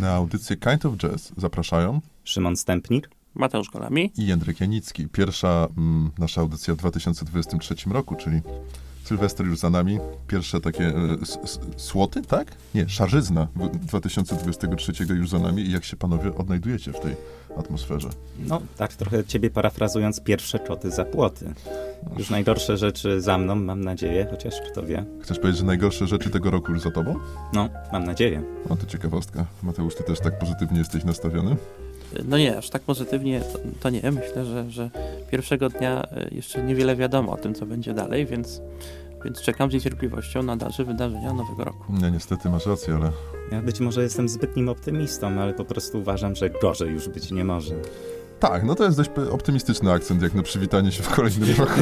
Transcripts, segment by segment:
Na audycję Kind of Jazz zapraszają Szymon Stępnik. Mateusz Golami. i Jędrek Janicki. Pierwsza mm, nasza audycja w 2023 roku, czyli Sylwester już za nami. Pierwsze takie e, słoty, tak? Nie, szarzyzna w- 2023 już za nami. I jak się panowie odnajdujecie w tej atmosferze? No, tak trochę ciebie parafrazując, pierwsze czoty za płoty. Już najgorsze rzeczy za mną, mam nadzieję, chociaż kto wie. Chcesz powiedzieć, że najgorsze rzeczy tego roku już za tobą? No, mam nadzieję. No to ciekawostka. Mateusz, ty też tak pozytywnie jesteś nastawiony? No nie, aż tak pozytywnie to, to nie. Myślę, że, że pierwszego dnia e, jeszcze niewiele wiadomo o tym, co będzie dalej, więc, więc czekam z niecierpliwością na dalsze wydarzenia nowego roku. Nie, niestety masz rację, ale Ja być może jestem zbytnim optymistą, ale po prostu uważam, że gorzej już być nie może. tak, no to jest dość optymistyczny akcent, jak na przywitanie się w kolejnym roku.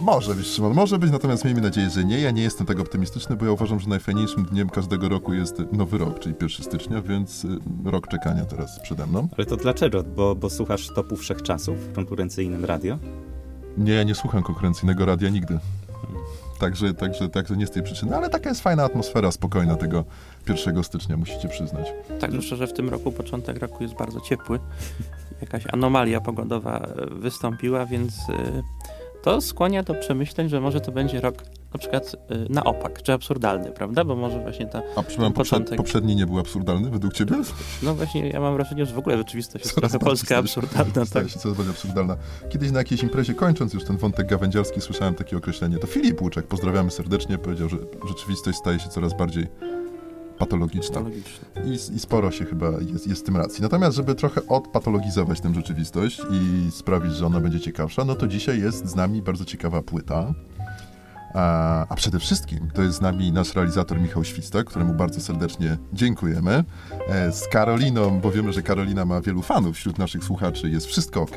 Może być, Szymon, może być, natomiast miejmy nadzieję, że nie. Ja nie jestem tak optymistyczny, bo ja uważam, że najfajniejszym dniem każdego roku jest nowy rok, czyli 1 stycznia, więc y, rok czekania teraz przede mną. Ale to dlaczego? Bo, bo słuchasz topu wszechczasów w konkurencyjnym radio? Nie, ja nie słucham konkurencyjnego radia nigdy. Także, także, także nie z tej przyczyny, ale taka jest fajna atmosfera spokojna tego 1 stycznia, musicie przyznać. Tak, zwłaszcza, że w tym roku początek roku jest bardzo ciepły. Jakaś anomalia pogodowa e, wystąpiła, więc e, to skłania do przemyśleń, że może to będzie rok na przykład e, na opak, czy absurdalny, prawda? Bo może właśnie ta, A przepraszam, Początek. poprzedni nie był absurdalny według ciebie? no właśnie ja mam wrażenie, że w ogóle rzeczywistość jest Coraz polska staje absurdalna. Tak. Staje się coraz bardziej absurdalna. Kiedyś na jakiejś imprezie, kończąc już ten wątek gawędziarski, słyszałem takie określenie. To Filip Łuczek, pozdrawiamy serdecznie, powiedział, że rzeczywistość staje się coraz bardziej patologiczna. I, I sporo się chyba jest, jest w tym racji. Natomiast, żeby trochę odpatologizować tę rzeczywistość i sprawić, że ona będzie ciekawsza, no to dzisiaj jest z nami bardzo ciekawa płyta. A, przede wszystkim to jest z nami nasz realizator Michał Świstak, któremu bardzo serdecznie dziękujemy. E, z Karoliną, bo wiemy, że Karolina ma wielu fanów wśród naszych słuchaczy, jest wszystko ok.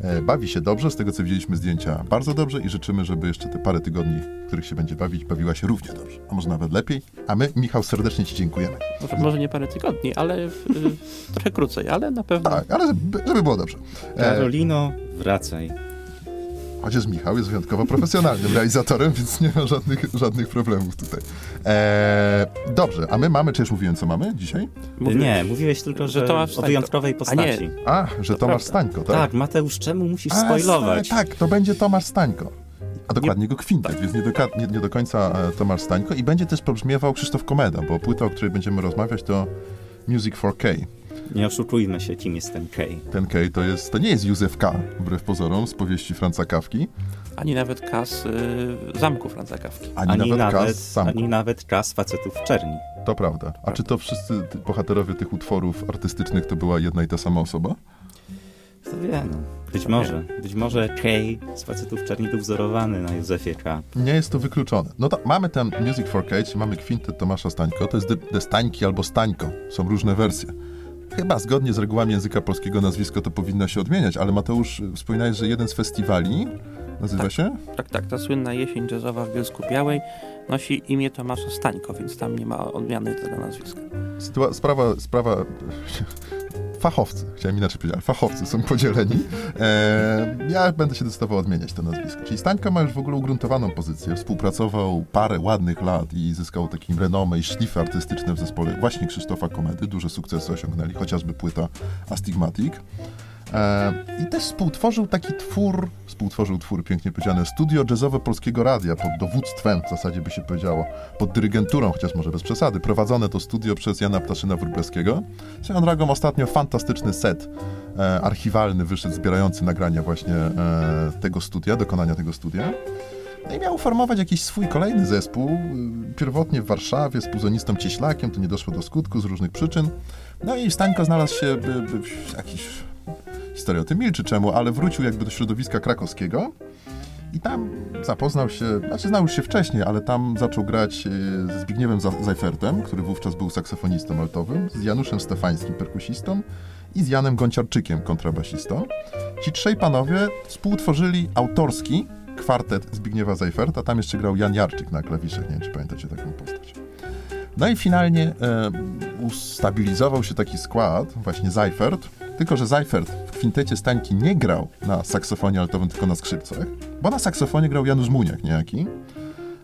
E, bawi się dobrze, z tego co widzieliśmy zdjęcia bardzo dobrze i życzymy, żeby jeszcze te parę tygodni, w których się będzie bawić, bawiła się równie dobrze, a może nawet lepiej. A my, Michał, serdecznie Ci dziękujemy. Może, może nie parę tygodni, ale w, w, trochę krócej, ale na pewno Tak, ale żeby, żeby było dobrze. E, Karolino, wracaj. Chociaż Michał jest wyjątkowo profesjonalnym realizatorem, więc nie ma żadnych, żadnych problemów tutaj. E, dobrze, a my mamy, czy już mówiłem, co mamy dzisiaj? mówiłeś. Nie, mówiłeś tylko, że że, Tomasz o wyjątkowej A nie. postaci. A, że To Tomasz prawda. Stańko, tak? Tak, Mateusz, czemu musisz A, spoilować? Tak, to będzie Tomasz Stańko. A dokładnie jego kwintet, więc nie do, nie, nie do końca e, Tomasz Stańko. I będzie też pobrzmiewał Krzysztof Komeda, bo płyta, o której będziemy rozmawiać, to Music for K. Nie oszukujmy się, kim jest ten Kay. Ten K to, jest, to nie jest Józef K., wbrew pozorom, z powieści Franca Kawki, Ani nawet kas y, zamku Franca Kawki. ani, Ani nawet, nawet, Kas sam. ani nawet czas facetów w czerni. To prawda. A czy to wszyscy bohaterowie tych utworów artystycznych to była jedna i ta sama osoba? Kto wie, no. Być może. Być może Kay z facetów w czerni był wzorowany na Józefie K. Nie jest to wykluczone. No to mamy ten Music for Cage, mamy kwintet Tomasza Stańko, to jest de, de Stańki albo Stańko, są różne wersje. Chyba zgodnie z regułami języka polskiego nazwisko to powinno się odmieniać, ale Mateusz, y, wspominałeś, że jeden z festiwali nazywa Tak. się? Tak, tak, ta słynna jesień jazzowa w Bielsku Białej nosi imię Tomasza Stańko, więc tam nie ma odmiany tego nazwiska. Sytua- sprawa, sprawa... Fachowcy, chciałem inaczej powiedzieć, ale fachowcy są podzieleni. E, ja będę się decydował odmieniać to nazwisko. Czyli Stańko ma już w ogóle ugruntowaną pozycję. Współpracował parę ładnych lat i zyskał takim renomę i szlify artystyczne w zespole właśnie Krzysztofa Komedy. Duże sukcesy osiągnęli, chociażby płyta Astigmatic. E, I też współtworzył taki twór, współtworzył twór, pięknie powiedziane, studio jazzowe Polskiego Radia pod dowództwem, w zasadzie by się powiedziało, pod dyrygenturą, chociaż może bez przesady, prowadzone to studio przez Jana Ptaszyna-Wróblewskiego. Swoją drogą ostatnio fantastyczny set e, archiwalny wyszedł, zbierający nagrania właśnie e, tego studia, dokonania tego studia. No i miał formować jakiś swój kolejny zespół, y, pierwotnie w Warszawie, z puzonistą Cieślakiem, to nie doszło do skutku z różnych przyczyn. No i Stańko znalazł się by, by, w jakiś historia o tym milczy czemu, ale wrócił jakby do środowiska krakowskiego i tam zapoznał się, znaczy znał już się wcześniej, ale tam zaczął grać y, ze Zbigniewem Za- Zajfertem, który wówczas był saksofonistą altowym, z Januszem Stefańskim, perkusistą i z Janem Gonciarczykiem, kontrabasistą. Ci trzej panowie współtworzyli autorski kwartet Zbigniewa Zajferta, tam jeszcze grał Jan Jarczyk na klawiszach, nie wiem czy pamiętacie taką postać. No i finalnie e, ustabilizował się taki skład, właśnie Seifert, tylko że Seifert w kwintecie Stańki nie grał na saksofonie altowym, tylko na skrzypcach, bo na saksofonie grał Janusz Muniak niejaki,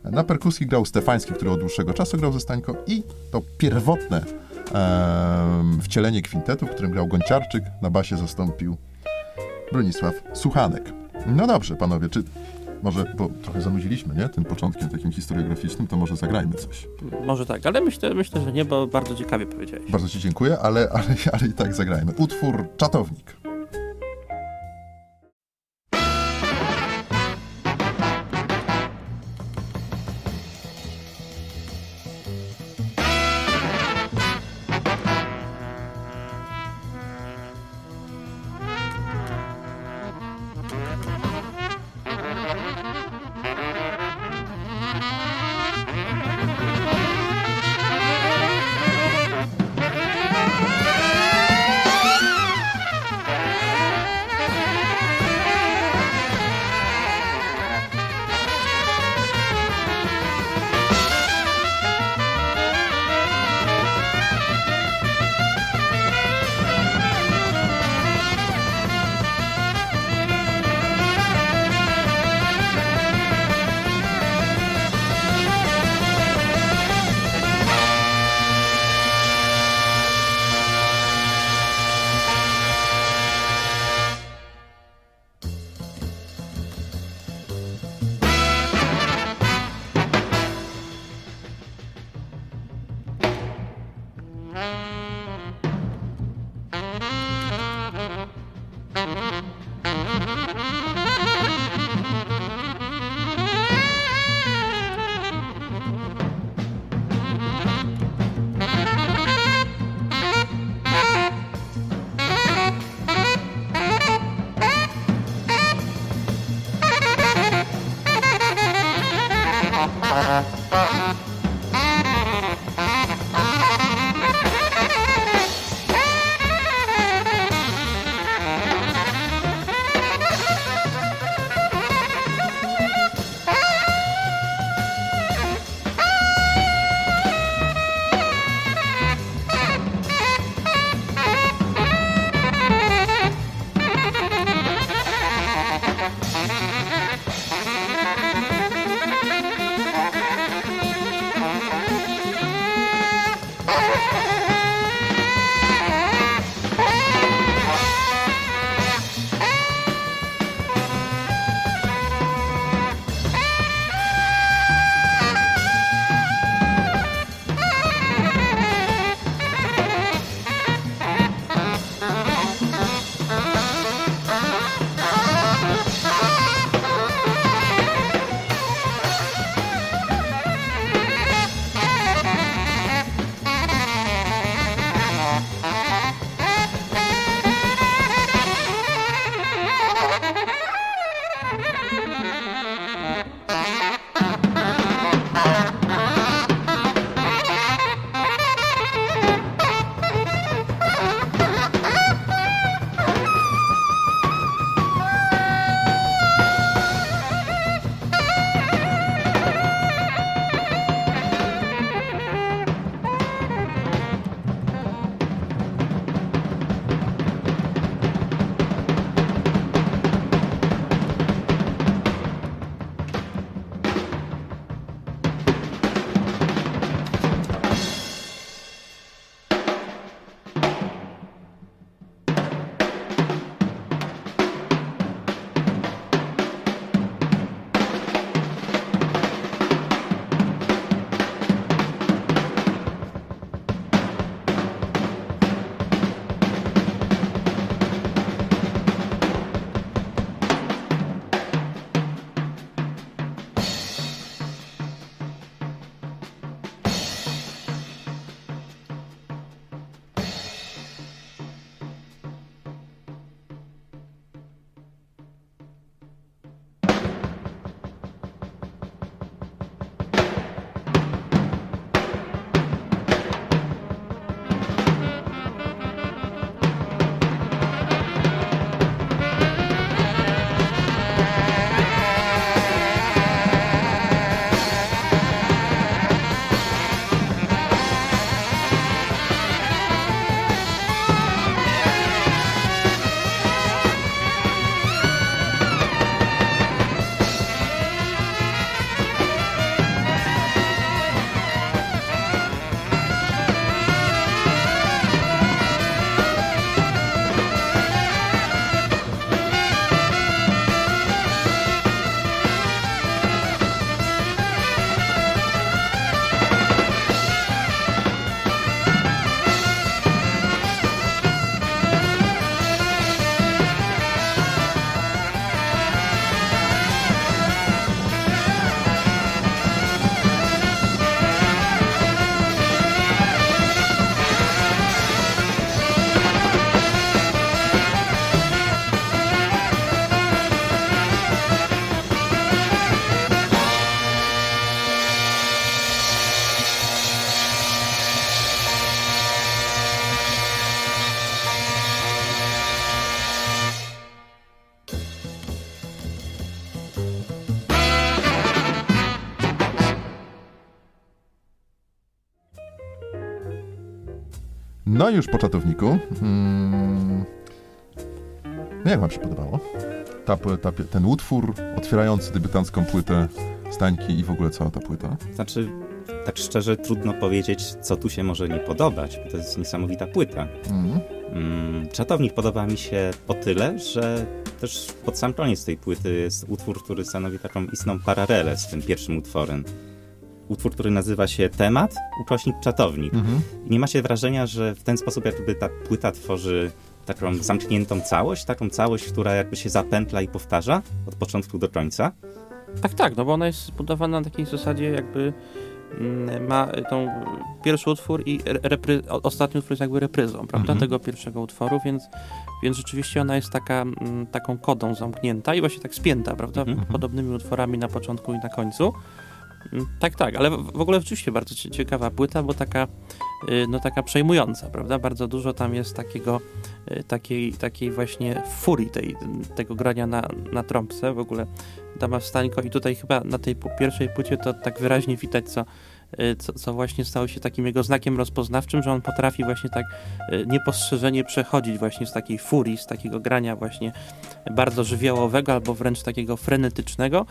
na perkusji grał Stefański, który od dłuższego czasu grał ze Stańką i to pierwotne e, wcielenie kwintetu, w którym grał Gonciarczyk, na basie zastąpił Bronisław Suchanek. No dobrze, panowie, czy może, bo trochę zanudziliśmy, nie? Tym początkiem takim historiograficznym, to może zagrajmy coś. Może tak, ale myślę, myślę że nie, bo bardzo ciekawie powiedziałeś. Bardzo ci dziękuję, ale, ale, ale i tak zagrajmy. Utwór Czatownik. No i już po czatowniku. Mm, no jak wam się podobało? Ta, ta, ten utwór otwierający debiutancką płytę Stańki i w ogóle cała ta płyta? Znaczy, tak szczerze trudno powiedzieć, co tu się może nie podobać, bo to jest niesamowita płyta. Mm. Mm, czatownik podoba mi się o tyle, że też pod sam koniec tej płyty jest utwór, który stanowi taką istną paralelę z tym pierwszym utworem. Utwór, który nazywa się Temat, ukośnik czatownik. Mhm. Nie macie wrażenia, że w ten sposób jakby ta płyta tworzy taką zamkniętą całość, taką całość, która jakby się zapętla i powtarza od początku do końca? Tak, tak, no bo ona jest zbudowana na takiej zasadzie jakby mm, ma tą pierwszy utwór i repry, ostatni utwór jest jakby repryzą, prawda, mhm. tego pierwszego utworu, więc, więc rzeczywiście ona jest taka, mm, taką kodą zamknięta i właśnie tak spięta, prawda, mhm. podobnymi utworami na początku i na końcu. Tak, tak, ale w ogóle rzeczywiście bardzo ciekawa płyta, bo taka, y, no taka przejmująca, prawda? Bardzo dużo tam jest takiego, y, takiej, takiej właśnie furii tej, tego grania na, na trąbce. W ogóle Dama Wstańko i tutaj chyba na tej pierwszej płycie to tak wyraźnie widać, co, Y, co, co, właśnie stało się takim jego znakiem rozpoznawczym, że on potrafi właśnie tak niepostrzeżenie przechodzić właśnie z takiej furii, z takiego grania właśnie bardzo żywiołowego albo wręcz takiego frenetycznego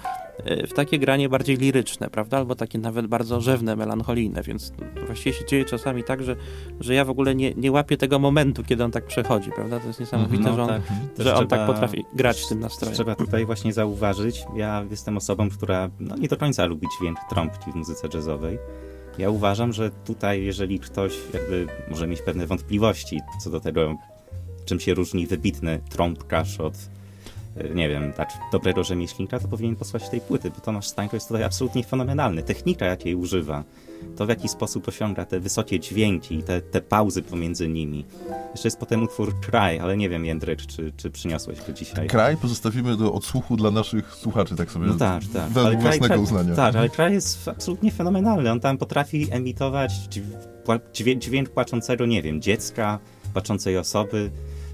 w takie granie bardziej liryczne, prawda? Albo takie nawet bardzo rzewne, melancholijne, więc właściwie się dzieje czasami tak, że, że ja w ogóle nie, nie łapię tego momentu, kiedy on tak przechodzi, prawda? To jest niesamowite, no, że on, tak, że on tak potrafi grać w tym nastrojem. Trzeba tutaj właśnie zauważyć, ja jestem osobą, która no, nie do końca lubi dźwięk trąbki w muzyce jazzowej. Ja uważam, że tutaj, jeżeli ktoś jakby może mieć pewne wątpliwości co do tego, czym się różni wybitny trąbkarz od nie wiem, tak dobrego rzemieślnika, to powinien posłać tej płyty, bo Tomasz Stańko jest tutaj absolutnie fenomenalny. Technika, jakiej używa, to w jaki sposób osiąga te wysokie dźwięki i te, te pauzy pomiędzy nimi. Jeszcze jest potem utwór Kraj, ale nie wiem, Jędrek, czy, czy przyniosłeś go dzisiaj. Kraj pozostawimy do odsłuchu dla naszych słuchaczy, tak sobie no tak, tak. ale własnego kraj, uznania. Tak, ale Kraj jest absolutnie fenomenalny. On tam potrafi emitować dźwięk, dźwięk płaczącego, nie wiem, dziecka, płaczącej osoby,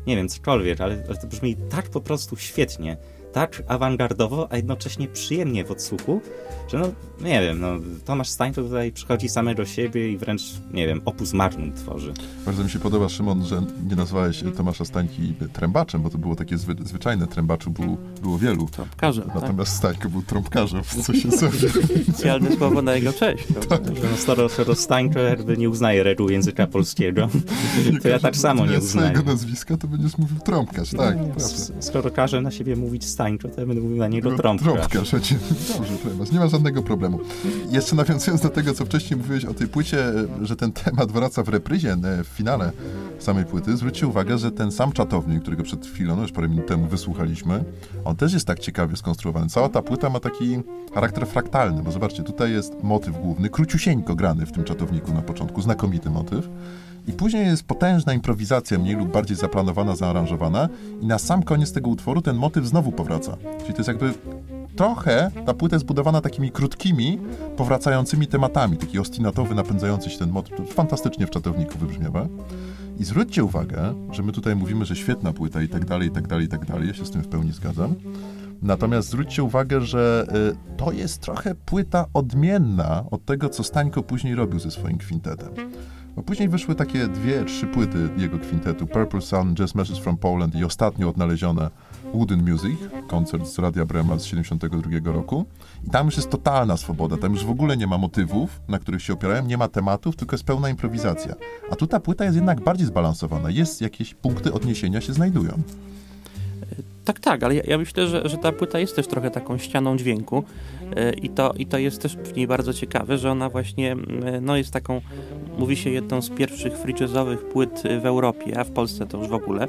nie wiem, cokolwiek, ale, ale to brzmi tak po prostu świetnie tak awangardowo, a jednocześnie przyjemnie w odsłuchu, że no, nie wiem, no, Tomasz Stańko tutaj przychodzi samego siebie i wręcz, nie wiem, opus magnum tworzy. Bardzo mi się podoba, Szymon, że nie nazwałeś Tomasza Stańki trębaczem, bo to było takie zwy, zwyczajne, trębaczu było, było wielu. Trąbkarzem, tak. Natomiast tak? Stańko był trąbkarzem, w co się sobie... Specjalne słowo na jego cześć. Tak. No, skoro, skoro Stańko jakby nie uznaje reguł języka polskiego, to ja tak samo nie uznaję. swojego nazwiska, to będziesz mówił trąbkarz, tak. No, skoro każe na siebie mówić Stańko, to ja będę mówił na niego trąbkarz. Trąbkarz, dobrze, Przemas, nie ma żadnego problemu. Jeszcze nawiązując do tego, co wcześniej mówiłeś o tej płycie, że ten temat wraca w repryzie, w finale samej płyty, zwróćcie uwagę, że ten sam czatownik, którego przed chwilą, no już parę minut temu wysłuchaliśmy, on też jest tak ciekawie skonstruowany. Cała ta płyta ma taki charakter fraktalny, bo zobaczcie, tutaj jest motyw główny, króciusieńko grany w tym czatowniku na początku, znakomity motyw. I później jest potężna improwizacja, mniej lub bardziej zaplanowana, zaaranżowana, i na sam koniec tego utworu ten motyw znowu powraca. Czyli to jest jakby trochę ta płyta jest takimi krótkimi, powracającymi tematami, taki ostinatowy, napędzający się ten motyw. To fantastycznie w czatowniku wybrzmiewa. I zwróćcie uwagę, że my tutaj mówimy, że świetna płyta i tak dalej, i tak dalej, i tak dalej. Ja się z tym w pełni zgadzam. Natomiast zwróćcie uwagę, że y, to jest trochę płyta odmienna od tego, co Stańko później robił ze swoim kwintetem. Później wyszły takie dwie, trzy płyty jego kwintetu, Purple Sun, Just Message from Poland i ostatnio odnalezione Wooden Music, koncert z Radia Brema z 72 roku. I tam już jest totalna swoboda, tam już w ogóle nie ma motywów, na których się opierają, nie ma tematów, tylko jest pełna improwizacja. A tu ta płyta jest jednak bardziej zbalansowana, jest jakieś punkty odniesienia się znajdują. Tak, tak, ale ja, ja myślę, że, że ta płyta jest też trochę taką ścianą dźwięku yy, i, to, i to jest też w niej bardzo ciekawe, że ona właśnie yy, no jest taką, mówi się jedną z pierwszych free jazzowych płyt w Europie, a w Polsce to już w ogóle.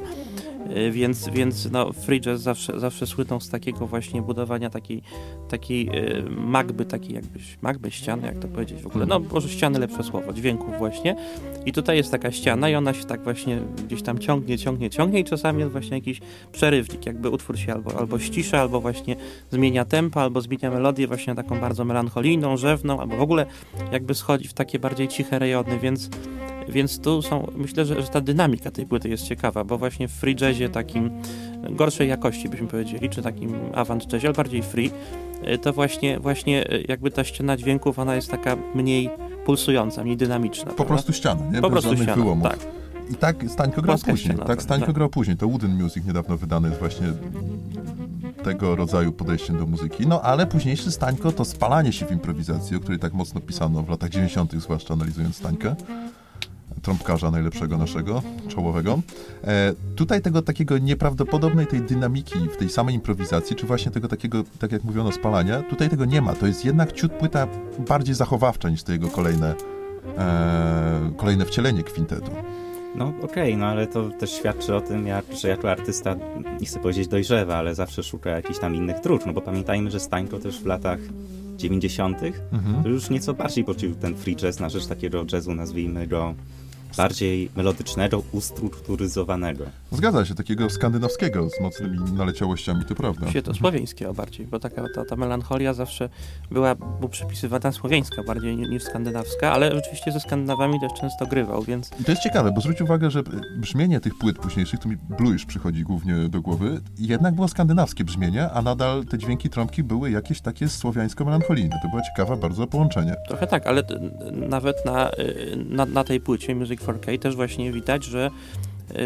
Y, więc, więc no, free jazz zawsze, zawsze słynął z takiego właśnie budowania takiej, takiej y, magby, takiej jakbyś, magby ściany, jak to powiedzieć w ogóle, no może ściany lepsze słowo, dźwięków właśnie. I tutaj jest taka ściana i ona się tak właśnie gdzieś tam ciągnie, ciągnie, ciągnie i czasami jest właśnie jakiś przerywnik, jakby utwór się albo, albo ścisza, albo właśnie zmienia tempo, albo zmienia melodię właśnie taką bardzo melancholijną, rzewną, albo w ogóle jakby schodzi w takie bardziej ciche rejony, więc więc tu są, myślę, że, że ta dynamika tej płyty jest ciekawa, bo właśnie w free jazzie takim gorszej jakości byśmy powiedzieli, czy takim avant jazzie, ale bardziej free, y, to właśnie, właśnie y, jakby ta ściana dźwięków, ona jest taka mniej pulsująca, mniej dynamiczna. Po prawda? prostu ściana, nie? Po Bez prostu ściana, wyłomów. tak. I tak Stańko grał później. Tak tak, Stańko tak. grał później. To Wooden Music niedawno wydany jest właśnie tego rodzaju podejściem do muzyki. No ale późniejszy Stańko to spalanie się w improwizacji, o której tak mocno pisano w latach 90., zwłaszcza analizując Stańkę. Trąbkarza najlepszego naszego, czołowego. E, tutaj tego takiego nieprawdopodobnej tej dynamiki w tej samej improwizacji, czy właśnie tego takiego, tak jak mówiono, spalania, tutaj tego nie ma. To jest jednak ciut płyta bardziej zachowawcza niż te jego kolejne, e, kolejne wcielenie kwintetu. No okej, no ale to też świadczy o tym, jak, że jako artysta, nie chcę powiedzieć dojrzewa, ale zawsze szuka jakichś tam innych dróg, no bo pamiętajmy, że Stańko też w latach 90. Mhm. to już nieco bardziej poczuł ten free jazz na rzecz takiego jazzu, nazwijmy go bardziej melodycznego, ustrukturyzowanego. Zgadza się, takiego skandynawskiego z mocnymi naleciałościami, to prawda. Się to słowiańskiego bardziej, bo taka ta, ta melancholia zawsze była mu przypisywana słowiańska bardziej ni- niż skandynawska, ale rzeczywiście ze Skandynawami też często grywał, więc I to jest ciekawe, bo zwróć uwagę, że brzmienie tych płyt późniejszych, tu mi blues przychodzi głównie do głowy, jednak było skandynawskie brzmienie, a nadal te dźwięki trąbki były jakieś takie słowiańsko-melancholijne. To była ciekawa bardzo połączenie. trochę tak, ale nawet na, y, na, na tej płycie Music 4K też właśnie widać, że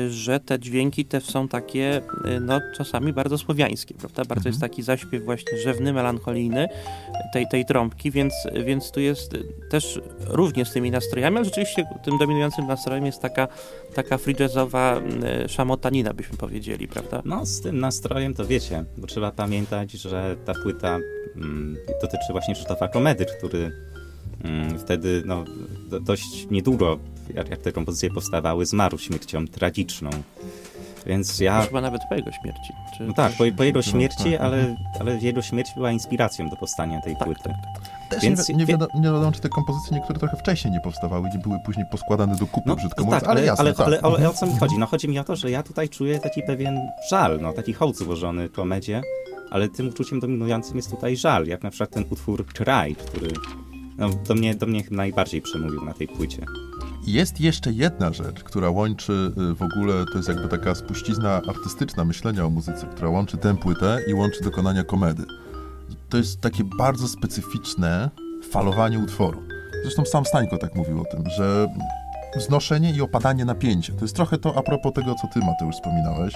że te dźwięki te są takie, no czasami bardzo słowiańskie, prawda? Bardzo Mhm. jest taki zaśpiew właśnie rzewny, melancholijny tej, tej trąbki, więc, więc tu jest też równie z tymi nastrojami, ale rzeczywiście tym dominującym nastrojem jest taka, taka free jazzowa y, szamotanina, byśmy powiedzieli, prawda? No z tym nastrojem to wiecie, bo trzeba pamiętać, że ta płyta mm, dotyczy właśnie Krzysztofa Komedy, który wtedy no, do, dość niedługo, jak, jak te kompozycje powstawały, zmarł śmiercią tragiczną. Więc ja... Chyba nawet po jego śmierci. Czy, No tak, po, po jego Tak, śmierci, tak, ale, ale jego śmierć była inspiracją do powstania tej tak, płyty. tak, tak. Też Więc- nie, wi- nie, wiadomo, nie wiadomo, czy te kompozycje niektóre trochę wcześniej nie powstawały, nie były później poskładane do kupy, No, brzydko no mówiąc, tak, ale, ale, jasne, ale, tak. ale, ale, Mhm. o co mi chodzi? No chodzi mi o to, że ja tutaj czuję taki pewien żal, no taki hołd złożony komedzie, ale tym uczuciem dominującym jest tutaj żal, jak na przykład ten utwór Kraj, który no, do, mnie, do mnie najbardziej przemówił na tej płycie. Jest jeszcze jedna rzecz, która łączy y, w ogóle, to jest jakby taka spuścizna artystyczna myślenia o muzyce, która łączy tę płytę i łączy dokonania komedy. To jest takie bardzo specyficzne falowanie utworu. Zresztą sam Stańko tak mówił o tym, że wznoszenie i opadanie napięcia. To jest trochę to a propos tego, co ty, Mateusz, wspominałeś.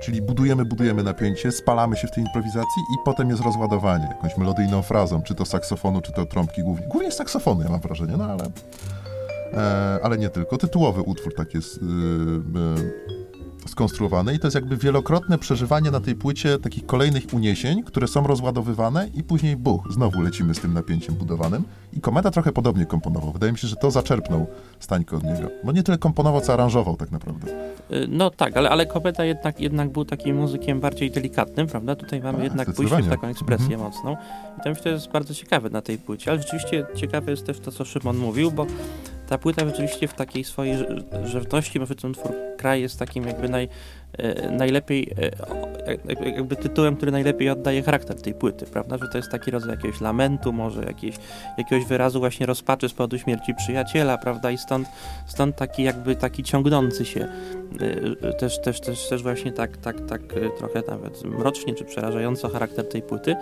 Czyli budujemy, budujemy napięcie, spalamy się w tej improwizacji i potem jest rozładowanie jakąś melodyjną frazą, czy to saksofonu, czy to trąbki głównie. Głównie saksofonu, ja mam wrażenie, no ale e, ale nie tylko. Tytułowy utwór tak jest y, y, skonstruowany i to jest jakby wielokrotne przeżywanie na tej płycie takich kolejnych uniesień, które są rozładowywane i później buch, znowu lecimy z tym napięciem budowanym i Kometa trochę podobnie komponował. Wydaje mi się, że to zaczerpnął Stańko od niego. Bo nie tyle komponował, co aranżował tak naprawdę. Y, No tak, ale, ale Kometa jednak, jednak był takim muzykiem bardziej delikatnym, prawda? Tutaj mamy Tak, jednak pójście w taką ekspresję Mhm. mocną. I to myślę, że jest bardzo ciekawe na tej płycie. Ale rzeczywiście ciekawe jest też to, co Szymon mówił, bo ta płyta rzeczywiście w takiej swojej rze- rzewności, może ten twór kraj jest takim jakby naj, najlepiej, e, o- jak- jakby tytułem, który najlepiej oddaje charakter tej płyty, prawda? Że to jest taki rodzaj jakiegoś lamentu, może jakieś, jakiegoś wyrazu właśnie rozpaczy z powodu śmierci przyjaciela, prawda? I stąd, stąd taki jakby taki ciągnący się e, też, też, też, też właśnie tak, tak, tak e, trochę nawet mrocznie czy przerażająco charakter tej płyty,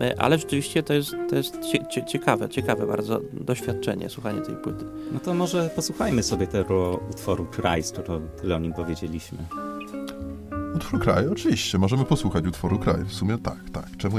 E, ale rzeczywiście to jest, to jest cie, cie, ciekawe, ciekawe bardzo doświadczenie, słuchanie tej płyty. No to może posłuchajmy sobie tego utworu Kraj, skoro tyle o nim powiedzieliśmy. Utwór Kraj, oczywiście, możemy posłuchać utworu Kraj. W sumie tak, tak, czemu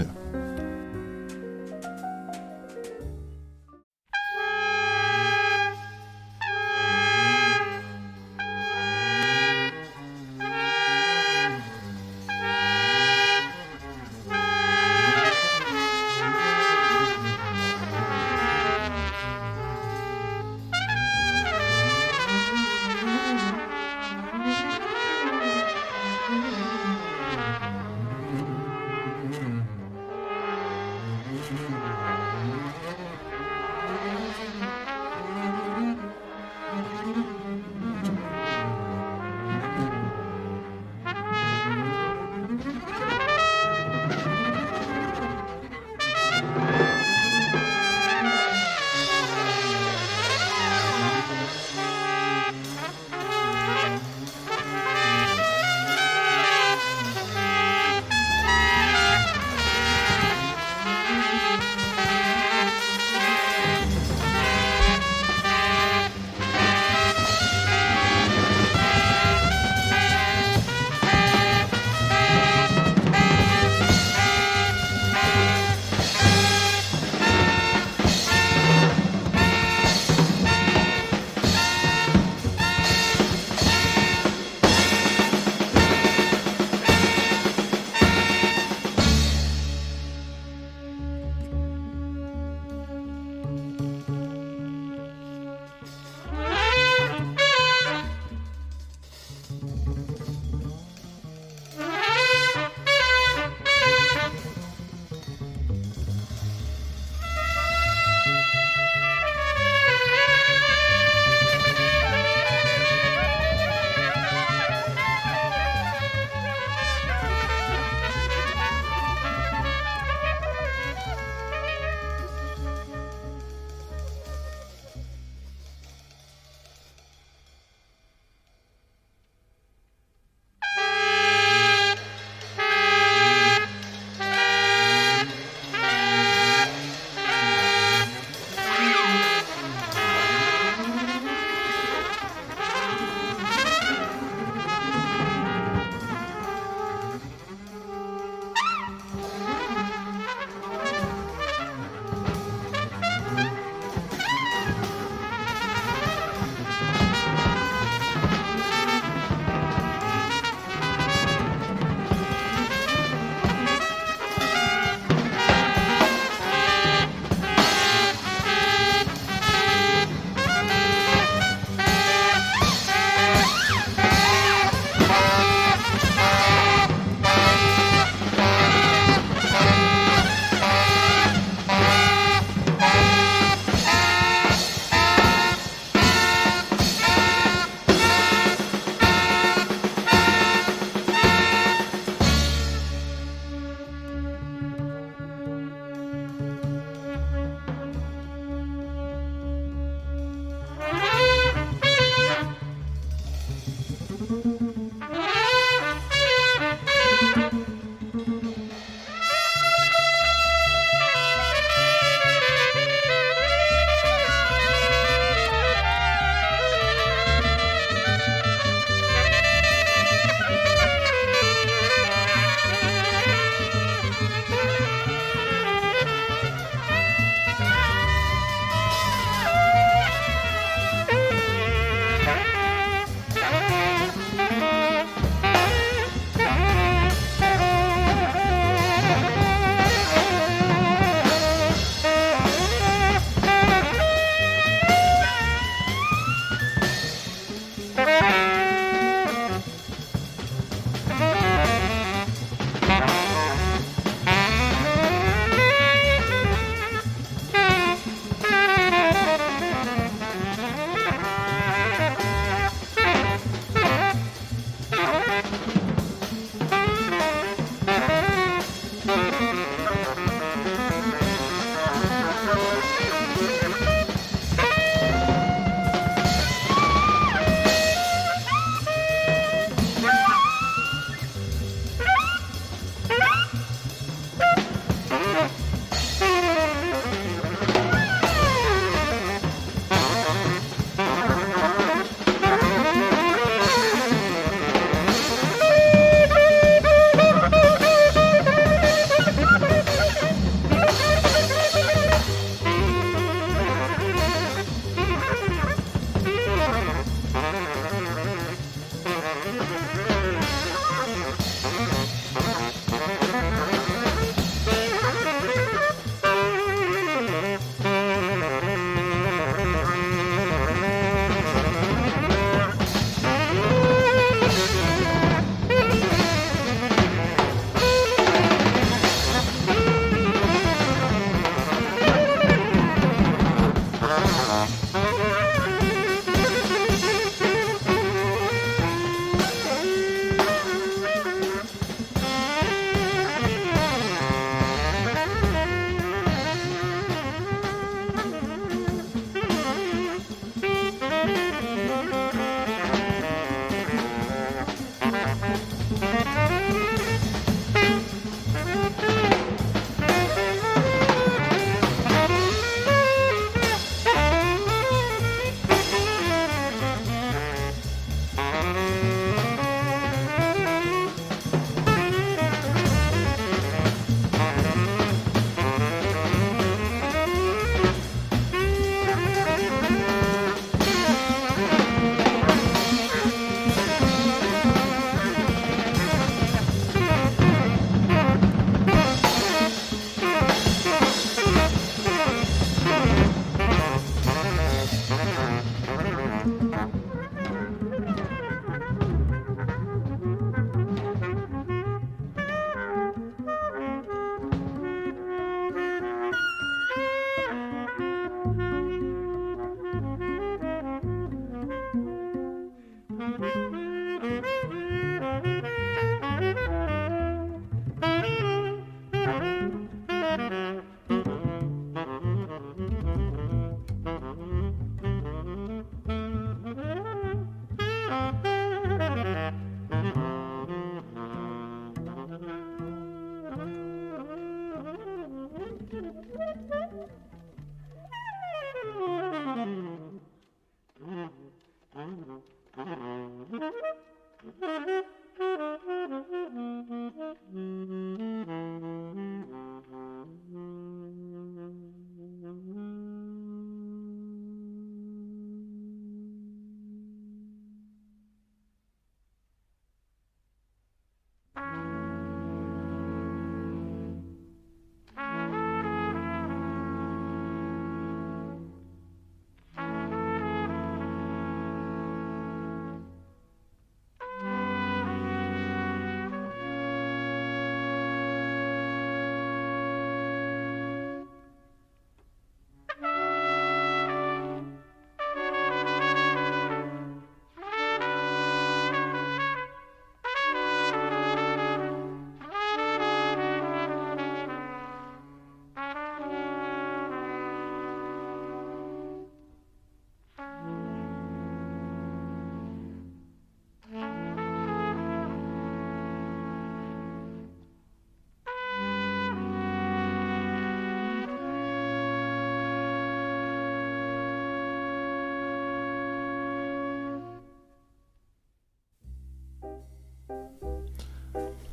nie?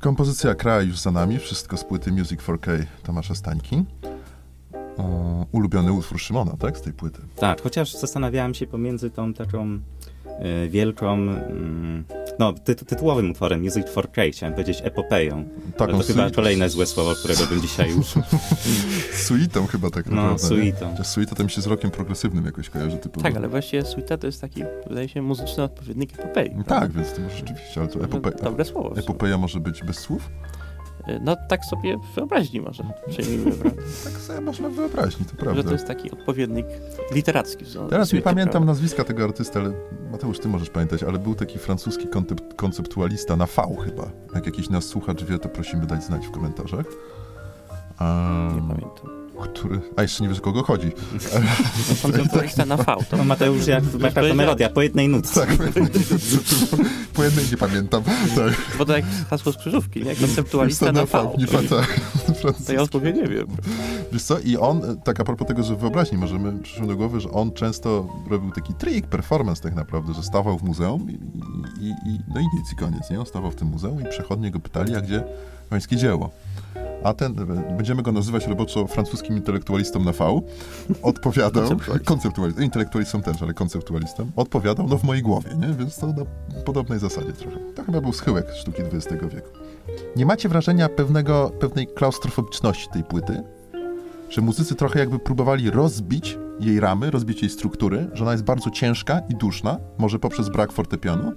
Kompozycja Kraj już za nami, wszystko z płyty Music 4K Tomasza Stańki. O, ulubiony utwór Szymona, tak, z tej płyty? Tak, chociaż zastanawiałem się pomiędzy tą taką y, wielką, y, no tytu, tytułowym utworem Music 4K, chciałem powiedzieć epopeją. Taką to chyba kolejne złe słowo, którego bym dzisiaj użył. Suitą chyba tak No, naprawdę. nie? suitą. Chociaż Suita to mi się z rokiem progresywnym jakoś kojarzy typowo. Tak, ale właściwie suite to jest taki, wydaje się, muzyczny odpowiednik epopei. Tak, więc to może rzeczywiście, ale to Może epope... Dobre słowo. epopeja może być bez słów? No tak sobie wyobraźni może przyjmijmy, prawda? Tak sobie można wyobrazić, to Że prawda. to jest taki odpowiednik literacki. Teraz nie pamiętam prawda? nazwiska tego artysty, ale Mateusz, ty możesz pamiętać, ale był taki francuski konceptualista na V chyba. Jak jakiś nas słuchacz wie, to prosimy dać znać w komentarzach. Um, Nie pamiętam. Który... A jeszcze nie wiesz, o kogo chodzi. Konceptualista na V. To No Mateusz, jak powiedziałem. melodia, po jednej nutce. Tak, po jednej nie pamiętam. Tak. Bo to jak hasło z krzyżówki, nie? Konceptualista Wiesz co, na V. Nie tak. To ja odpowie nie wiem. Wiesz co, i on, tak a propos tego, że wyobraźni możemy, przyszło do głowy, że on często robił taki trik, performance tak naprawdę, że stawał w muzeum i, i, i no i nic, i koniec, nie? On stawał w tym muzeum i przechodnie go pytali, a gdzie pańskie dzieło? A ten, będziemy go nazywać roboczo francuskim intelektualistą na V, odpowiadał, konceptualistą, intelektualistą też, ale konceptualistą, odpowiadał, no w mojej głowie, nie? Więc to na podobnej zasadzie trochę. To chyba był schyłek sztuki XX wieku. Nie macie wrażenia pewnego, pewnej klaustrofobiczności tej płyty? Że muzycy trochę jakby próbowali rozbić jej ramy, rozbić jej struktury, że ona jest bardzo ciężka i duszna, może poprzez brak fortepianu.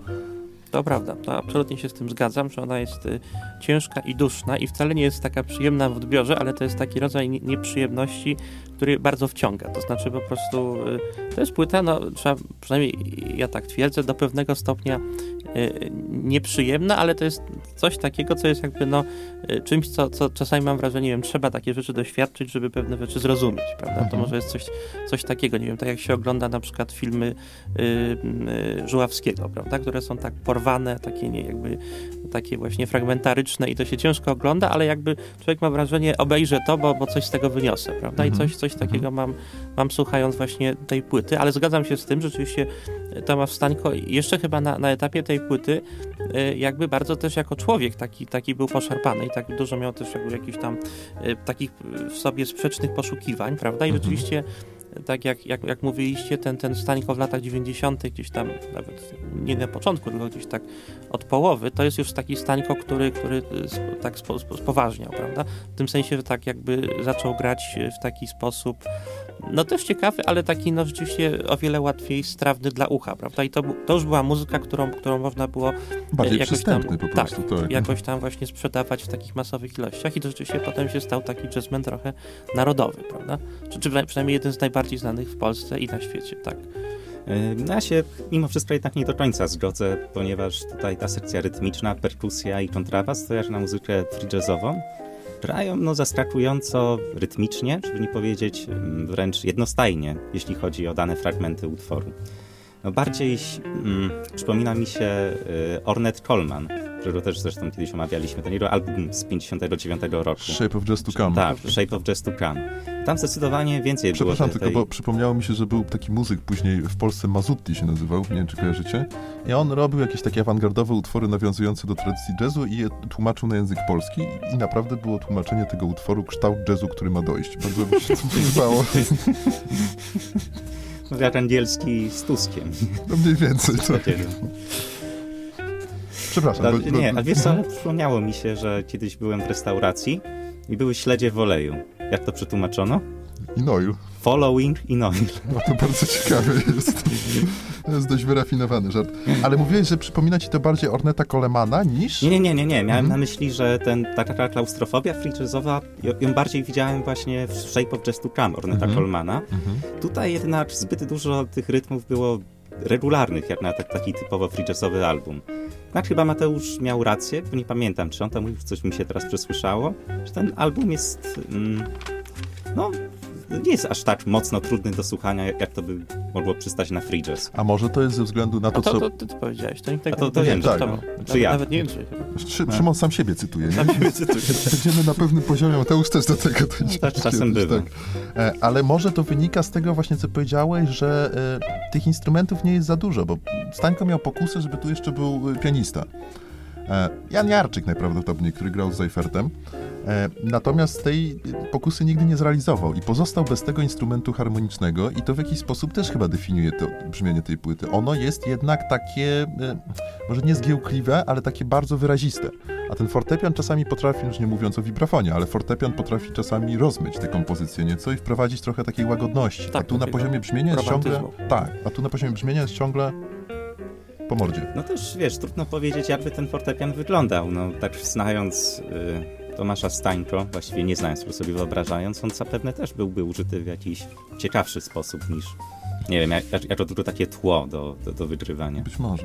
To prawda, to absolutnie się z tym zgadzam, że ona jest y, ciężka i duszna i wcale nie jest taka przyjemna w odbiorze, ale to jest taki rodzaj nie- nieprzyjemności, który bardzo wciąga. To znaczy po prostu y, to jest płyta, no trzeba, przynajmniej ja tak twierdzę, do pewnego stopnia y, nieprzyjemna, ale to jest coś takiego, co jest jakby no y, czymś, co, co czasami mam wrażenie, nie wiem, trzeba takie rzeczy doświadczyć, żeby pewne rzeczy zrozumieć, prawda? To Mhm. może jest coś, coś takiego, nie wiem, tak jak się ogląda na przykład filmy y, y, Żuławskiego, prawda, które są tak porwane, takie nie, jakby takie właśnie fragmentaryczne i to się ciężko ogląda, ale jakby człowiek ma wrażenie, obejrzę to, bo, bo coś z tego wyniosę, prawda, Mhm. i coś, coś takiego mam, mam słuchając właśnie tej płyty, ale zgadzam się z tym, że rzeczywiście Tomasz Stańko jeszcze chyba na, na etapie tej płyty y, jakby bardzo też jako człowiek taki, taki był poszarpany i tak dużo miał też jakby jakichś tam y, takich w sobie sprzecznych poszukiwań, prawda, i Mhm. Tak jak, jak, jak mówiliście, ten, ten Stańko w latach 90., gdzieś tam, nawet nie na początku, tylko gdzieś tak od połowy, to jest już taki Stańko, który, który y, tak spo, spo, spoważniał, prawda? W tym sensie, że tak jakby zaczął grać w taki sposób, no też ciekawy, ale taki no rzeczywiście o wiele łatwiej strawny dla ucha, prawda? I to, to już była muzyka, którą, którą można było Bardziej jakoś tam, po prostu. Tak, jakoś tam właśnie sprzedawać w takich masowych ilościach i to rzeczywiście potem się stał taki jazzman trochę narodowy, prawda? Czy, czy przynajmniej- jeden z najbardziej znanych w Polsce i na świecie, tak. Y, No ja się mimo wszystko jednak nie do końca zgodzę, ponieważ tutaj ta sekcja rytmiczna, perkusja i kontrabas, to na muzykę free jazzową, grają no zaskakująco rytmicznie, żeby nie powiedzieć mm, wręcz jednostajnie, jeśli chodzi o dane fragmenty utworu. No bardziej mm, przypomina mi się y, Ornette Coleman którego też zresztą kiedyś omawialiśmy, ten jego album z 59 roku. Shape of Just to Come. Tak, Shape of Just to Come. Tam zdecydowanie więcej Przepraszam, było tylko bo przypomniało mi się, że był taki muzyk później w Polsce, Mazutti się nazywał, nie wiem czy kojarzycie. I on robił jakieś takie awangardowe utwory nawiązujące do tradycji jazzu i je tłumaczył na język polski i naprawdę było tłumaczenie tego utworu kształt jazzu, który ma dojść. Bardzo mi się to podobało. Jak angielski z Tuskiem. No mniej więcej, tak. Przepraszam. No, bo, nie, bo, a wiesz co, przypomniało mi się, że kiedyś byłem w restauracji i były śledzie w oleju. Jak to przetłumaczono? In oil. Following in oil. No to bardzo ciekawe jest. To jest dość wyrafinowany żart. Ale mówiłeś, że przypomina ci to bardziej Orneta Colemana niż... Nie, nie, nie, nie, nie. Miałem Mhm. na myśli, że ten, taka klaustrofobia free jazzowa, ją- bardziej widziałem właśnie w Shape of Just to Come Orneta Mhm. Colemana. Mhm. Tutaj jednak zbyt dużo tych rytmów było regularnych, jak na tak- taki typowo free jazzowy album. Tak chyba Mateusz miał rację, bo nie pamiętam, czy on tam mówił, coś mi się teraz przesłyszało, że ten album jest, mm, no, nie jest aż tak mocno trudny do słuchania, jak to by mogło przystać na free jazz. A może to jest ze względu na A to, to, co... to, to ty powiedziałeś, to nikt tego A to- nie to wiem, tak, To- Czy ja? Nawet nie wiem, czy... Szy- Szymon sam siebie cytuje, nie? Sam siebie cytuję. Będziemy na pewnym poziomie, Mateusz też do tego dojdzie. tak czasem bywa. E, Ale może to wynika z tego właśnie, co powiedziałeś, że e, tych instrumentów nie jest za dużo, bo Stańko miał pokusę, żeby tu jeszcze był e, pianista. E, Jan Jarczyk najprawdopodobniej, który grał z Zajfertem. E, Natomiast tej pokusy nigdy nie zrealizował i pozostał bez tego instrumentu harmonicznego i to w jakiś sposób też chyba definiuje to brzmienie tej płyty. Ono jest jednak takie, e, może nie zgiełkliwe, ale takie bardzo wyraziste. A ten fortepian czasami potrafi, już nie mówiąc o wibrafonie, ale fortepian potrafi czasami rozmyć tę kompozycję nieco i wprowadzić trochę takiej łagodności. Tak, a tu na poziomie brzmienia jest ciągle... Tak, a tu na poziomie brzmienia jest ciągle po mordzie. No też, wiesz, trudno powiedzieć, jakby ten fortepian wyglądał. No, tak znając y, Tomasza Stańko, właściwie nie znając, tylko sobie wyobrażając, on zapewne też byłby użyty w jakiś ciekawszy sposób niż, nie wiem, jak, jak, jako tylko takie tło do, do, do wygrywania. Być może.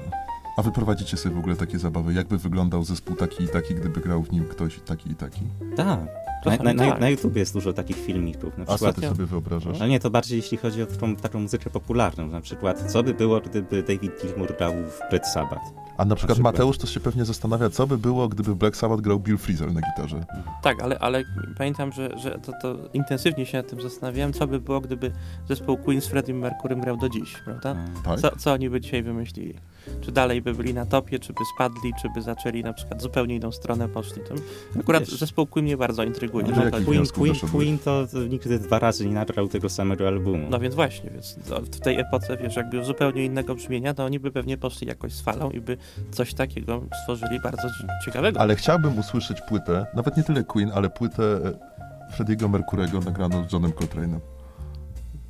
A wy prowadzicie sobie w ogóle takie zabawy? Jakby wyglądał zespół taki i taki, gdyby grał w nim ktoś taki i taki? Tak. Na, Czasami na, na, tak. na YouTubie jest dużo takich filmików. Na A co przykład, ty sobie wyobrażasz? ale nie, to bardziej jeśli chodzi o taką, taką muzykę popularną. Na przykład, co by było, gdyby David Gilmour grał w Red Sabbath? A na przykład przykład. Mateusz to się pewnie zastanawia, co by było, gdyby w Black Sabbath grał Bill Frisell na gitarze. Tak, ale, ale pamiętam, że, że to, to intensywnie się nad tym zastanawiałem, co by było, gdyby zespół Queen z Freddie Mercurym grał do dziś, prawda? Tak? Co, co oni by dzisiaj wymyślili? Czy dalej by byli na topie, czy by spadli, czy by zaczęli na przykład zupełnie inną stronę poszli? To akurat wiesz. zespół Queen mnie bardzo intryguje. No, chodzi- Queen, Queen? Queen to, nigdy dwa razy nie nagrał tego samego albumu. No więc właśnie, więc w tej epoce, wiesz, jakby zupełnie innego brzmienia, to oni by pewnie poszli jakoś z falą i by coś takiego stworzyli bardzo ciekawego. Ale chciałbym usłyszeć płytę, nawet nie tyle Queen, ale płytę e, Frediego Mercurego nagraną z Johnem Coltrane'em.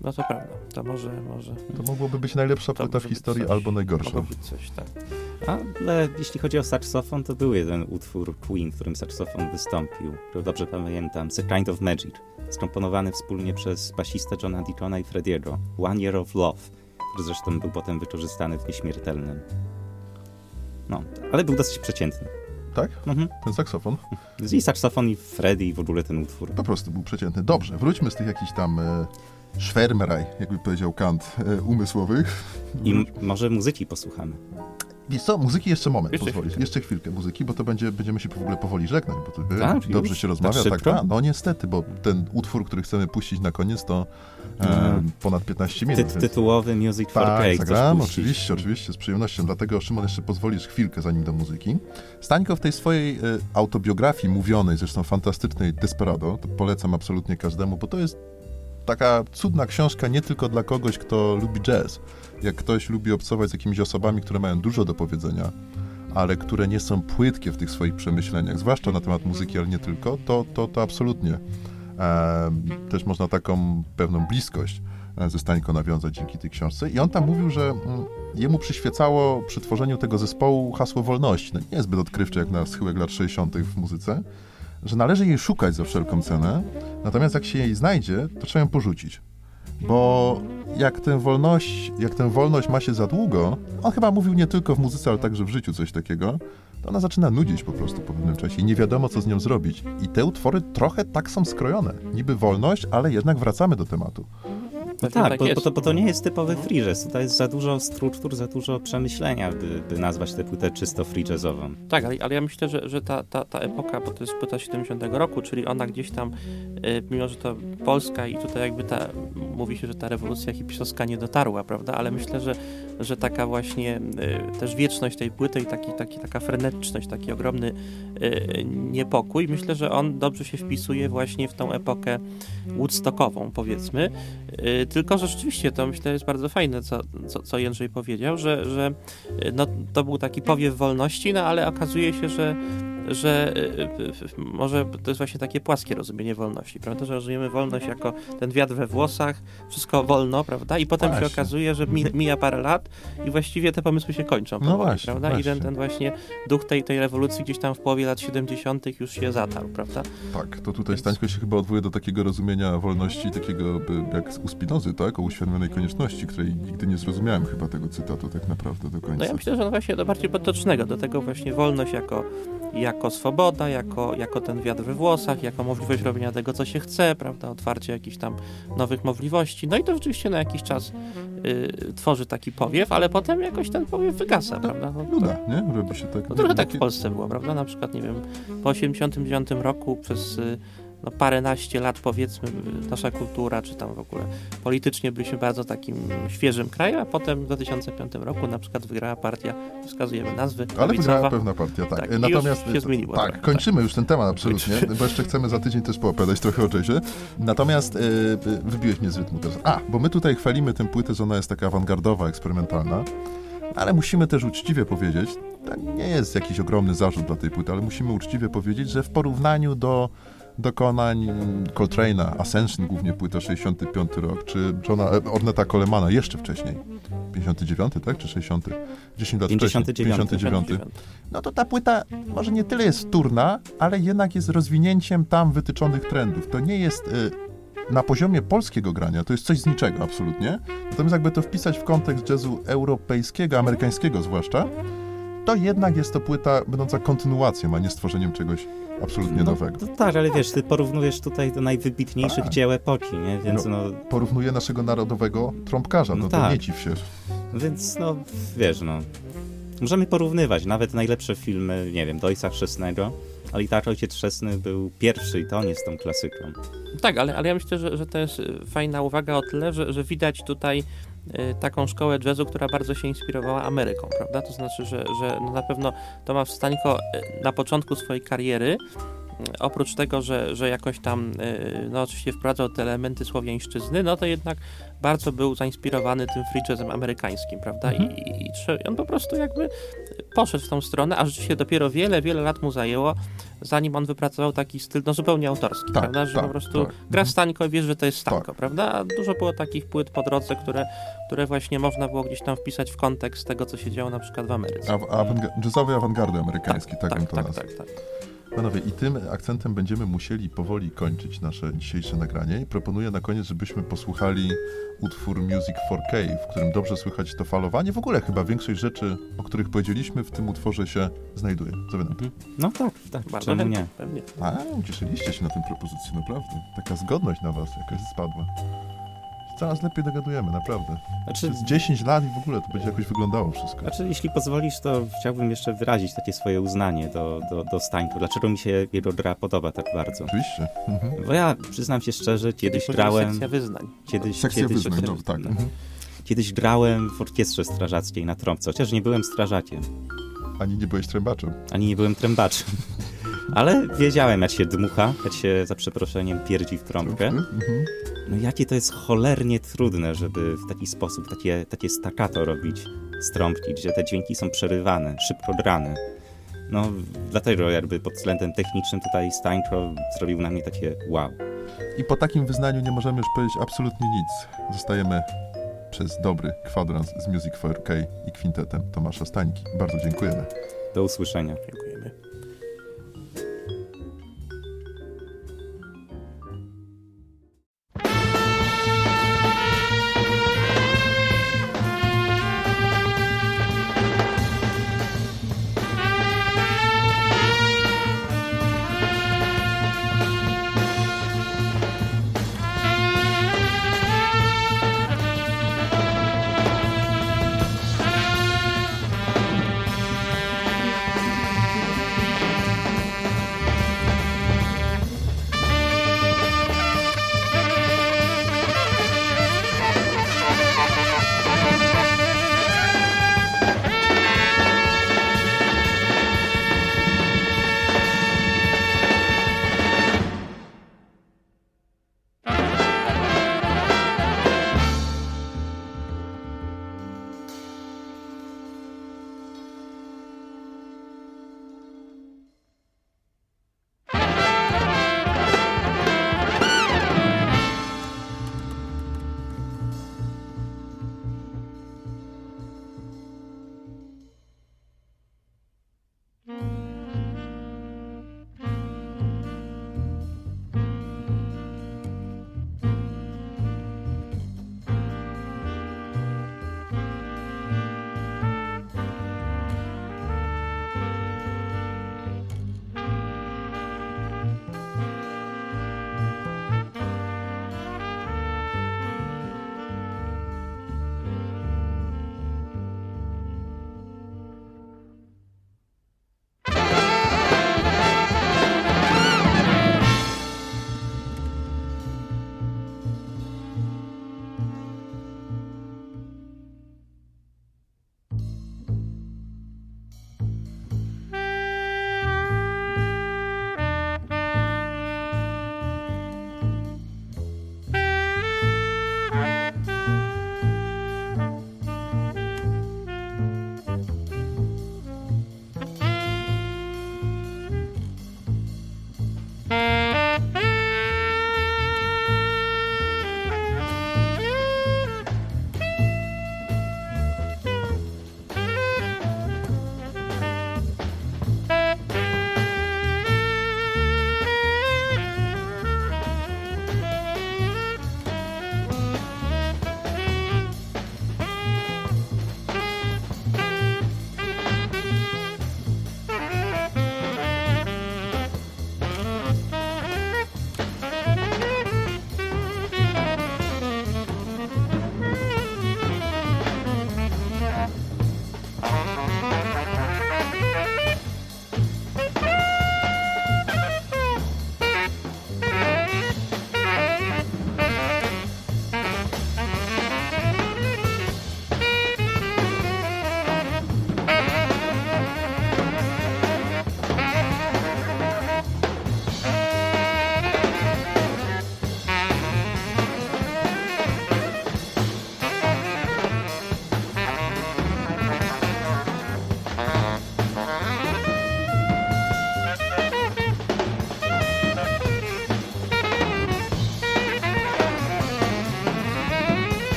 No to prawda, to może, może To mogłoby być najlepsza płyta w historii coś. albo najgorsza. mogło być coś, tak. Ale jeśli chodzi o saksofon, to był jeden utwór Queen, w którym saksofon wystąpił, który dobrze pamiętam, The Kind of Magic, skomponowany wspólnie przez basistę Johna Deacona i Frediego, One Year of Love, który zresztą był potem wykorzystany w Nieśmiertelnym. No, ale był dosyć przeciętny. Tak? Mhm. Ten saksofon? I saksofon, i Freddy, i w ogóle ten utwór. Po prostu był przeciętny. Dobrze, wróćmy z tych jakichś tam e, Schwärmerei, jakby powiedział Kant, e, umysłowych. I może muzyki posłuchamy. Wiesz co, muzyki jeszcze moment, Jeszcze pozwolisz. chwilkę. Jeszcze chwilkę muzyki, bo to będzie, będziemy się w ogóle powoli żegnać, bo to e, Tak, dobrze już? się Tak rozmawia. Tak, tak, no niestety, bo ten utwór, który chcemy puścić na koniec, to e, Mhm. ponad 15 Ty- minut. więc- tytułowy Music for Tak, Cake. zagram, oczywiście, oczywiście, z przyjemnością. Dlatego, Szymon, jeszcze pozwolisz chwilkę zanim do muzyki. Stańko w tej swojej e, autobiografii mówionej, zresztą fantastycznej Desperado, to polecam absolutnie każdemu, bo to jest taka cudna książka nie tylko dla kogoś, kto lubi jazz. Jak ktoś lubi obcować z jakimiś osobami, które mają dużo do powiedzenia, ale które nie są płytkie w tych swoich przemyśleniach, zwłaszcza na temat muzyki, ale nie tylko, to, to, to absolutnie. E, też można taką pewną bliskość e, ze Stańko nawiązać dzięki tej książce. I on tam mówił, że mm, jemu przyświecało przy tworzeniu tego zespołu hasło wolności. No, nie jest zbyt odkrywcze jak na schyłek lat 60. w muzyce, że należy jej szukać za wszelką cenę, natomiast jak się jej znajdzie, to trzeba ją porzucić. Bo jak tę wolność, jak tę wolność ma się za długo, on chyba mówił nie tylko w muzyce, ale także w życiu coś takiego, to ona zaczyna nudzić po prostu po pewnym czasie i nie wiadomo, co z nią zrobić. I te utwory trochę tak są skrojone. Niby wolność, ale jednak wracamy do tematu. No tak, tak bo, bo, to, bo, to, nie jest typowy free jazz. Tutaj jest za dużo struktur, za dużo przemyślenia, by, by nazwać tę płytę czysto free jazzową. Tak, ale, ale ja myślę, że, że ta, ta, ta epoka, bo to jest płyta 70 roku, czyli ona gdzieś tam, y, mimo że to Polska i tutaj jakby ta, mówi się, że ta rewolucja hipisowska nie dotarła, prawda, ale myślę, że, że taka właśnie y, też wieczność tej płyty i taki, taki, taka frenetyczność, taki ogromny y, niepokój, myślę, że on dobrze się wpisuje właśnie w tą epokę woodstockową, powiedzmy, tylko, że rzeczywiście to myślę jest bardzo fajne, co, co, co Jędrzej powiedział, że, że no, to był taki powiew wolności, no ale okazuje się, że że y, y, może to jest właśnie takie płaskie rozumienie wolności, prawda? Że rozumiemy wolność jako ten wiatr we włosach, wszystko wolno, prawda? I potem właśnie. się okazuje, że mija parę lat i właściwie te pomysły się kończą. No właśnie, prawda? Właśnie. I ten, ten właśnie duch tej, tej rewolucji gdzieś tam w połowie lat 70. już się zatarł, prawda? Tak, to tutaj Więc... Stańko się chyba odwołuje do takiego rozumienia wolności, takiego jak u Spinozy, tak? O uświadomionej konieczności, której nigdy nie zrozumiałem chyba tego cytatu tak naprawdę do końca. No ja myślę, że on właśnie do bardziej potocznego, do tego właśnie wolność jako, jako jako swoboda, jako, jako ten wiatr we włosach, jako możliwość robienia tego, co się chce, prawda, otwarcie jakichś tam nowych możliwości. No i to rzeczywiście na jakiś czas y, tworzy taki powiew, ale potem jakoś ten powiew wygasa, no, prawda? No, nuda, nie? Robi się tak. No, trochę tak w Polsce było, prawda? Na przykład, nie wiem, po 89 roku przez y, no, paręnaście lat powiedzmy nasza kultura, czy tam w ogóle politycznie byliśmy bardzo takim świeżym krajem, a potem w 2005 roku na przykład wygrała partia, wskazujemy nazwy. Ale wygrała pewna partia, tak. tak Natomiast się zmieniło. Tak, trochę, kończymy tak. już ten temat absolutnie, bo jeszcze chcemy za tydzień też poopowiadać trochę o. Natomiast yy, wybiłeś mnie z rytmu teraz. A, bo my tutaj chwalimy tę płytę, że ona jest taka awangardowa, eksperymentalna, ale musimy też uczciwie powiedzieć, to nie jest jakiś ogromny zarzut dla tej płyty, ale musimy uczciwie powiedzieć, że w porównaniu do dokonań Coltrane'a, Ascension, głównie płyta 65 rok, czy Johna e, Orneta Colemana jeszcze wcześniej, 59, tak, czy 60? 10 lat 59. wcześniej, 59. No to ta płyta może nie tyle jest turna, ale jednak jest rozwinięciem tam wytyczonych trendów. To nie jest y, na poziomie polskiego grania, to jest coś z niczego absolutnie. Natomiast jakby to wpisać w kontekst jazzu europejskiego, amerykańskiego zwłaszcza, to jednak jest to płyta będąca kontynuacją, a nie stworzeniem czegoś absolutnie no, nowego. No, tak, ale wiesz, ty porównujesz tutaj do najwybitniejszych tak. dzieł epoki, nie? Więc no, no... Porównuję naszego narodowego trąbkarza, no, no tak. to nie dziw się. Więc no, wiesz, no... Możemy porównywać nawet najlepsze filmy, nie wiem, do Ojca Chrzestnego, ale i tak Ojciec Chrzestny był pierwszy i to on jest tą klasyką. Tak, ale, ale ja myślę, że, że to jest fajna uwaga o tyle, że, że widać tutaj Y, taką szkołę jazzu, która bardzo się inspirowała Ameryką, prawda? To znaczy, że, że no na pewno Tomasz Stańko y, na początku swojej kariery y, oprócz tego, że, że jakoś tam, no oczywiście wprowadzał te elementy słowiańszczyzny, no to jednak bardzo był zainspirowany tym free jazzem amerykańskim, prawda? Mhm. I, i, I on po prostu jakby poszedł w tą stronę, a rzeczywiście dopiero wiele, wiele lat mu zajęło, zanim on wypracował taki styl, no zupełnie autorski, tak, prawda? Że tak, po prostu tak. gra mhm. Stańko i wiesz, że to jest Stańko, tak. prawda? A dużo było takich płyt po drodze, które, które właśnie można było gdzieś tam wpisać w kontekst tego, co się działo na przykład w Ameryce. A, a jazzowej awangardy amerykańskiej, tak, tak, tak, tak, tak, tak. Panowie, i tym akcentem będziemy musieli powoli kończyć nasze dzisiejsze nagranie. I proponuję na koniec, żebyśmy posłuchali utwór Music 4K, w którym dobrze słychać to falowanie. W ogóle chyba większość rzeczy, o których powiedzieliśmy, w tym utworze się znajduje. Co wy na to? No tak, tak, bardzo czemu nie? Pewnie. A, ucieszyliście się na tym propozycji, naprawdę. Taka zgodność na was jakaś spadła coraz lepiej dogadujemy, naprawdę. Znaczy, Przez 10 lat i w ogóle to będzie jakoś wyglądało wszystko. Znaczy, jeśli pozwolisz, to chciałbym jeszcze wyrazić takie swoje uznanie do, do, do Stańka. Dlaczego mi się jego gra podoba tak bardzo? Oczywiście. Mhm. Bo ja przyznam się szczerze, kiedyś grałem... Sekcja wyznań. Kiedyś, sekcja kiedyś, wyznań, no, tak. Mhm. Kiedyś grałem w orkiestrze strażackiej na trąbce, chociaż nie byłem strażakiem. Ani nie byłeś trębaczem. Ani nie byłem trębaczem. Ale wiedziałem, jak się dmucha, jak się za przeproszeniem pierdzi w trąbkę. Mhm. No jakie to jest cholernie trudne, żeby w taki sposób, takie, takie staccato robić z trąbki, gdzie te dźwięki są przerywane, szybko grane. No, dlatego jakby pod względem technicznym tutaj Stańko zrobił na mnie takie wow. I po takim wyznaniu nie możemy już powiedzieć absolutnie nic. Zostajemy przez dobry kwadrans z Music 4K i kwintetem Tomasza Stańki. Bardzo dziękujemy. Do usłyszenia. Dziękujemy.